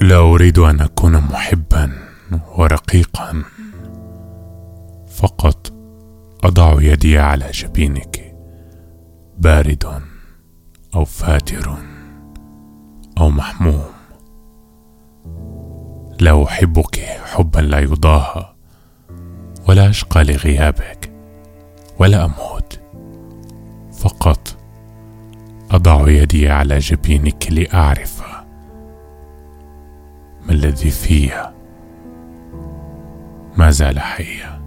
لا أريد أن أكون محبا ورقيقا. فقط أضع يدي على جبينك بارد أو فاتر أو محموم. لا أحبك حبا لا يضاهى ولا أشقى لغيابك ولا أموت. فقط أضع يدي على جبينك لأعرف الذي فيها. ما زال حيا.